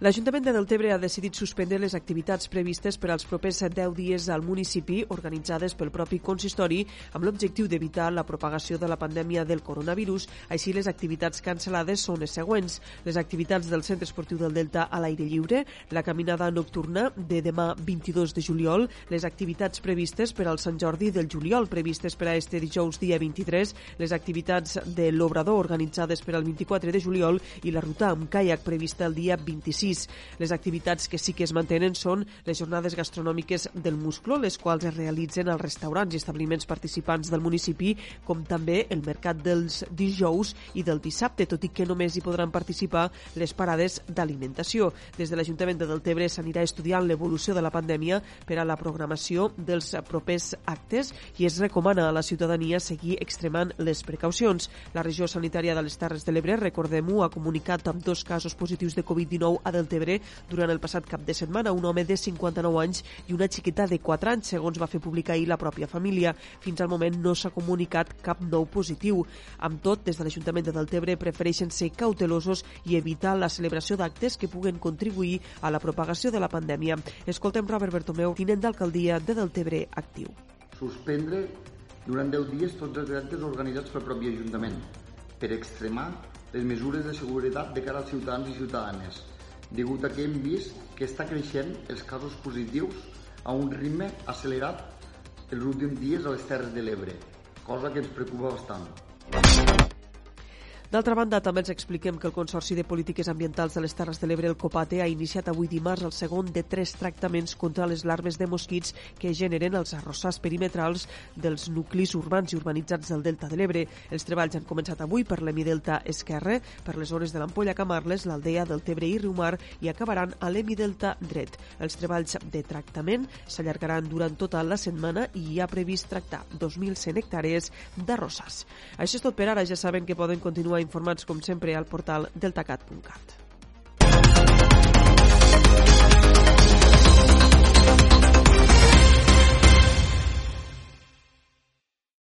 L'Ajuntament de Deltebre ha decidit suspendre les activitats previstes per als propers 10 dies al municipi organitzades pel propi consistori amb l'objectiu d'evitar la propagació de la pandèmia del coronavirus. Així, les activitats cancel·lades són les següents. Les activitats del Centre Esportiu del Delta a l'aire lliure, la caminada nocturna de demà 22 de juliol, les activitats previstes per al Sant Jordi del juliol, previstes per a este dijous dia 23, les activitats de l'Obrador organitzades per al 24 de juliol i la ruta amb caiac prevista el dia 26 6. Les activitats que sí que es mantenen són les jornades gastronòmiques del Musclo, les quals es realitzen als restaurants i establiments participants del municipi, com també el mercat dels dijous i del dissabte, tot i que només hi podran participar les parades d'alimentació. Des de l'Ajuntament de Deltebre s'anirà estudiant l'evolució de la pandèmia per a la programació dels propers actes i es recomana a la ciutadania seguir extremant les precaucions. La regió sanitària de les Terres de l'Ebre, recordem-ho, ha comunicat amb dos casos positius de Covid-19 a Deltebre durant el passat cap de setmana. Un home de 59 anys i una xiqueta de 4 anys, segons va fer publicar ahir la pròpia família. Fins al moment no s'ha comunicat cap nou positiu. Amb tot, des de l'Ajuntament de Deltebre prefereixen ser cautelosos i evitar la celebració d'actes que puguen contribuir a la propagació de la pandèmia. Escoltem Robert Bertomeu, tinent d'alcaldia de Deltebre actiu. Suspendre durant 10 dies tots els actes organitzats pel propi Ajuntament per extremar les mesures de seguretat de cara als ciutadans i ciutadanes degut a que hem vist que està creixent els casos positius a un ritme accelerat els últims dies a les Terres de l'Ebre, cosa que ens preocupa bastant. D'altra banda, també ens expliquem que el Consorci de Polítiques Ambientals de les Terres de l'Ebre, el COPATE, ha iniciat avui dimarts el segon de tres tractaments contra les larves de mosquits que generen els arrossars perimetrals dels nuclis urbans i urbanitzats del Delta de l'Ebre. Els treballs han començat avui per l'Emidelta Esquerre, per les zones de l'Ampolla Camarles, l'Aldea del Tebre i Riumar i acabaran a l'Emidelta Dret. Els treballs de tractament s'allargaran durant tota la setmana i hi ha previst tractar 2.100 hectàrees d'arrossars. Això és tot per ara. Ja saben que poden continuar informats com sempre al portal deltacat.cat.